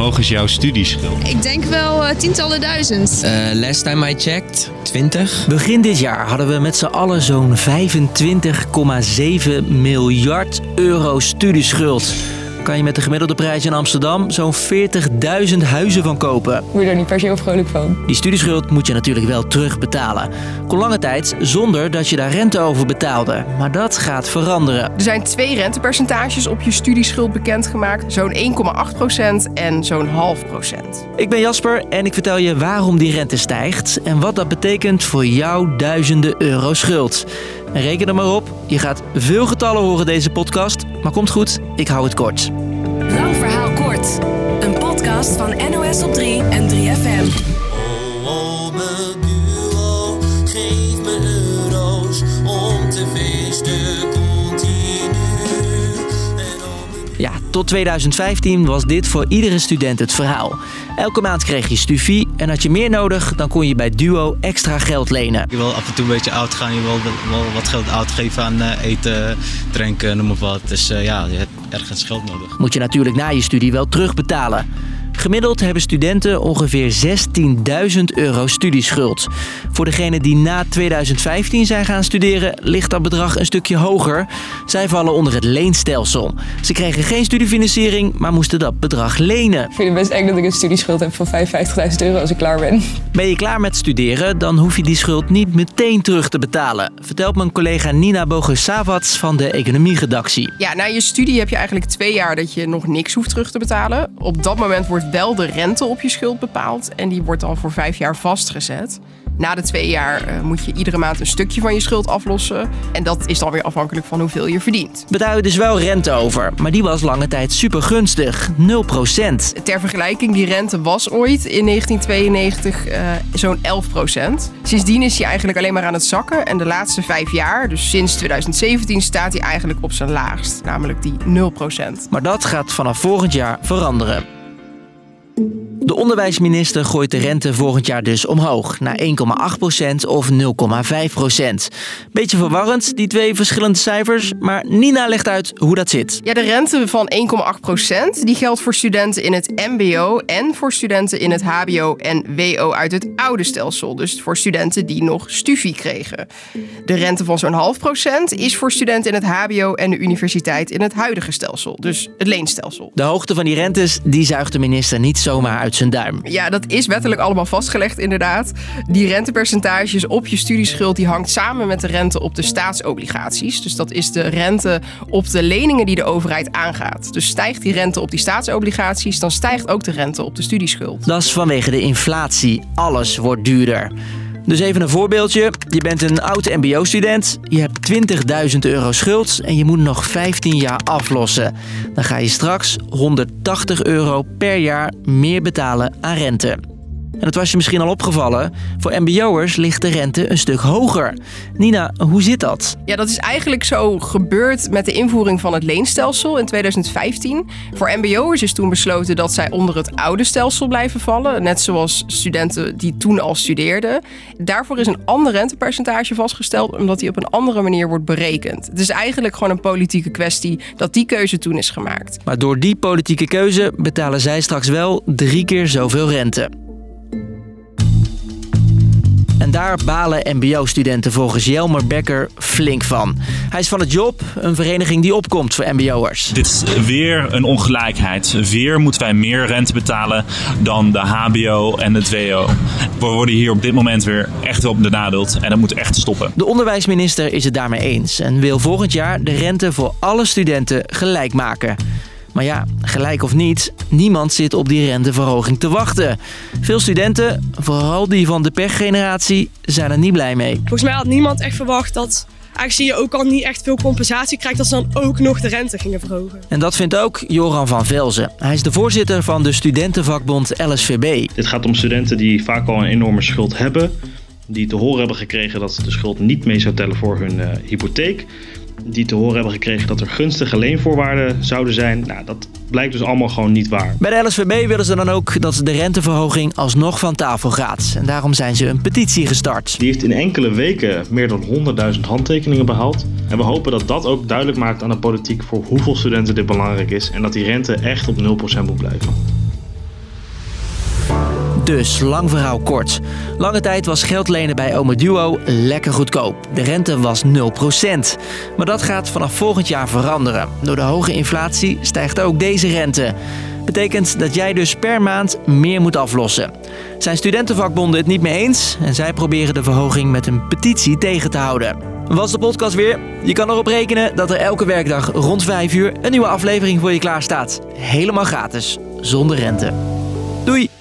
hoog is jouw studieschuld? Ik denk wel uh, tientallen duizend. Uh, last time I checked, 20. Begin dit jaar hadden we met z'n allen zo'n 25,7 miljard euro studieschuld kan je met de gemiddelde prijs in Amsterdam zo'n 40.000 huizen van kopen. Word je er niet per se heel vrolijk van. Die studieschuld moet je natuurlijk wel terugbetalen. Kon lange tijd zonder dat je daar rente over betaalde. Maar dat gaat veranderen. Er zijn twee rentepercentages op je studieschuld bekendgemaakt. Zo'n 1,8% en zo'n half procent. Ik ben Jasper en ik vertel je waarom die rente stijgt en wat dat betekent voor jouw duizenden euro schuld. En reken er maar op, je gaat veel getallen horen deze podcast. Maar komt goed, ik hou het kort. Lang verhaal kort. Een podcast van NOS op 3 en 3FM. Tot 2015 was dit voor iedere student het verhaal. Elke maand kreeg je stufie en had je meer nodig, dan kon je bij Duo extra geld lenen. Je wil af en toe een beetje oud gaan, je wil wel wat geld uitgeven aan eh, eten, drinken, noem maar wat. Dus uh, ja, je hebt ergens geld nodig. Moet je natuurlijk na je studie wel terugbetalen. Gemiddeld hebben studenten ongeveer 16.000 euro studieschuld. Voor degenen die na 2015 zijn gaan studeren, ligt dat bedrag een stukje hoger. Zij vallen onder het leenstelsel. Ze kregen geen studiefinanciering, maar moesten dat bedrag lenen. Ik vind het best eng dat ik een studieschuld heb van 55.000 euro als ik klaar ben. Ben je klaar met studeren, dan hoef je die schuld niet meteen terug te betalen. Vertelt mijn collega Nina Bogus-Savats van de economieredactie. Ja, na je studie heb je eigenlijk twee jaar dat je nog niks hoeft terug te betalen. Op dat moment wordt wel de rente op je schuld bepaald en die wordt dan voor vijf jaar vastgezet. Na de twee jaar uh, moet je iedere maand een stukje van je schuld aflossen. En dat is dan weer afhankelijk van hoeveel je verdient. Betaal je dus wel rente over, maar die was lange tijd super gunstig, 0%. Ter vergelijking, die rente was ooit in 1992 uh, zo'n 11%. Sindsdien is hij eigenlijk alleen maar aan het zakken. En de laatste vijf jaar, dus sinds 2017, staat hij eigenlijk op zijn laagst, namelijk die 0%. Maar dat gaat vanaf volgend jaar veranderen. thank you. De onderwijsminister gooit de rente volgend jaar dus omhoog naar 1,8% of 0,5%. Beetje verwarrend, die twee verschillende cijfers, maar Nina legt uit hoe dat zit. Ja, de rente van 1,8% die geldt voor studenten in het MBO en voor studenten in het HBO en WO uit het oude stelsel. Dus voor studenten die nog studie kregen. De rente van zo'n half procent is voor studenten in het HBO en de universiteit in het huidige stelsel, dus het leenstelsel. De hoogte van die rentes die zuigt de minister niet zomaar uit zijn duim. Ja, dat is wettelijk allemaal vastgelegd inderdaad. Die rentepercentages op je studieschuld die hangt samen met de rente op de staatsobligaties. Dus dat is de rente op de leningen die de overheid aangaat. Dus stijgt die rente op die staatsobligaties, dan stijgt ook de rente op de studieschuld. Dat is vanwege de inflatie. Alles wordt duurder. Dus even een voorbeeldje. Je bent een oud MBO-student, je hebt 20.000 euro schuld en je moet nog 15 jaar aflossen. Dan ga je straks 180 euro per jaar meer betalen aan rente. En dat was je misschien al opgevallen. Voor MBO'ers ligt de rente een stuk hoger. Nina, hoe zit dat? Ja, dat is eigenlijk zo gebeurd met de invoering van het leenstelsel in 2015. Voor MBO'ers is toen besloten dat zij onder het oude stelsel blijven vallen. Net zoals studenten die toen al studeerden. Daarvoor is een ander rentepercentage vastgesteld, omdat die op een andere manier wordt berekend. Het is eigenlijk gewoon een politieke kwestie dat die keuze toen is gemaakt. Maar door die politieke keuze betalen zij straks wel drie keer zoveel rente. En daar balen MBO-studenten volgens Jelmer Becker flink van. Hij is van het Job, een vereniging die opkomt voor MBO'ers. Dit is weer een ongelijkheid. Weer moeten wij meer rente betalen dan de HBO en het WO. We worden hier op dit moment weer echt wel benadeeld en dat moet echt stoppen. De onderwijsminister is het daarmee eens en wil volgend jaar de rente voor alle studenten gelijk maken. Maar ja, gelijk of niet, niemand zit op die renteverhoging te wachten. Veel studenten, vooral die van de pechgeneratie, zijn er niet blij mee. Volgens mij had niemand echt verwacht dat aangezien je ook al niet echt veel compensatie krijgt, dat ze dan ook nog de rente gingen verhogen. En dat vindt ook Joran van Velzen. Hij is de voorzitter van de studentenvakbond LSVB. Dit gaat om studenten die vaak al een enorme schuld hebben. Die te horen hebben gekregen dat ze de schuld niet mee zou tellen voor hun uh, hypotheek die te horen hebben gekregen dat er gunstige leenvoorwaarden zouden zijn. Nou, dat blijkt dus allemaal gewoon niet waar. Bij de LSVB willen ze dan ook dat de renteverhoging alsnog van tafel gaat. En daarom zijn ze een petitie gestart. Die heeft in enkele weken meer dan 100.000 handtekeningen behaald. En we hopen dat dat ook duidelijk maakt aan de politiek voor hoeveel studenten dit belangrijk is. En dat die rente echt op 0% moet blijven. Dus, lang verhaal kort. Lange tijd was geld lenen bij Ome Duo lekker goedkoop. De rente was 0%. Maar dat gaat vanaf volgend jaar veranderen. Door de hoge inflatie stijgt ook deze rente. Betekent dat jij dus per maand meer moet aflossen. Zijn studentenvakbonden het niet mee eens en zij proberen de verhoging met een petitie tegen te houden. Was de podcast weer? Je kan erop rekenen dat er elke werkdag rond 5 uur een nieuwe aflevering voor je klaar staat. Helemaal gratis, zonder rente. Doei!